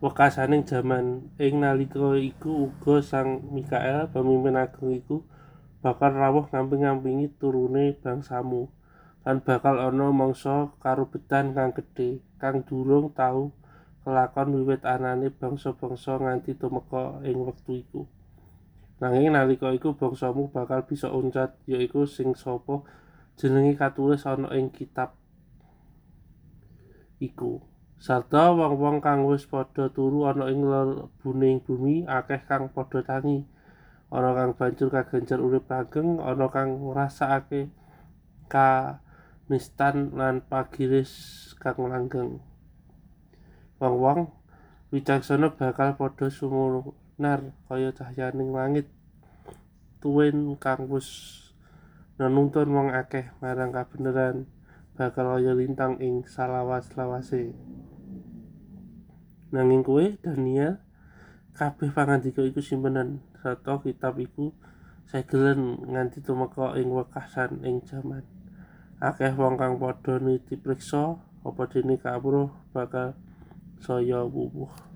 wekasaning jaman ing nalika iku uga sang Mikael pemimpin agung iku bakal rawuh ngamping-ngampingi turune bangsamu lan bakal ana mangsa karubetan kang gedhe kang durung tau kelakon wiwit anane bangsa-bangsa nganti tumeka ing wektu iku. Nanging nalika iku bangsamu bakal bisa uncat yaiku sing sapa jenenge katulis ana ing kitab iku sarta wong-wong kang wis padha turu ana ing lebuning bumi akeh kang padha tangi. Ana kang banjur kagencer urip langgeng ana kang ngrasakake kanistan lan pagiris kang langgeng. Wong-wong wicaksana bakal padha sumunar kaya cahyaning langit. Tuwin kang wis nenuntun wong akeh marang kabeneran bakal kaya lintang ing salawas-lawase nanging kowe Daniel kabeh pangandika iku simpenan. Sarta kitab iku segelen nganti tumeka ing wekasan ing jaman. Akeh wong kang padha niti priksa apa dene kawruh bakal saya wuwuh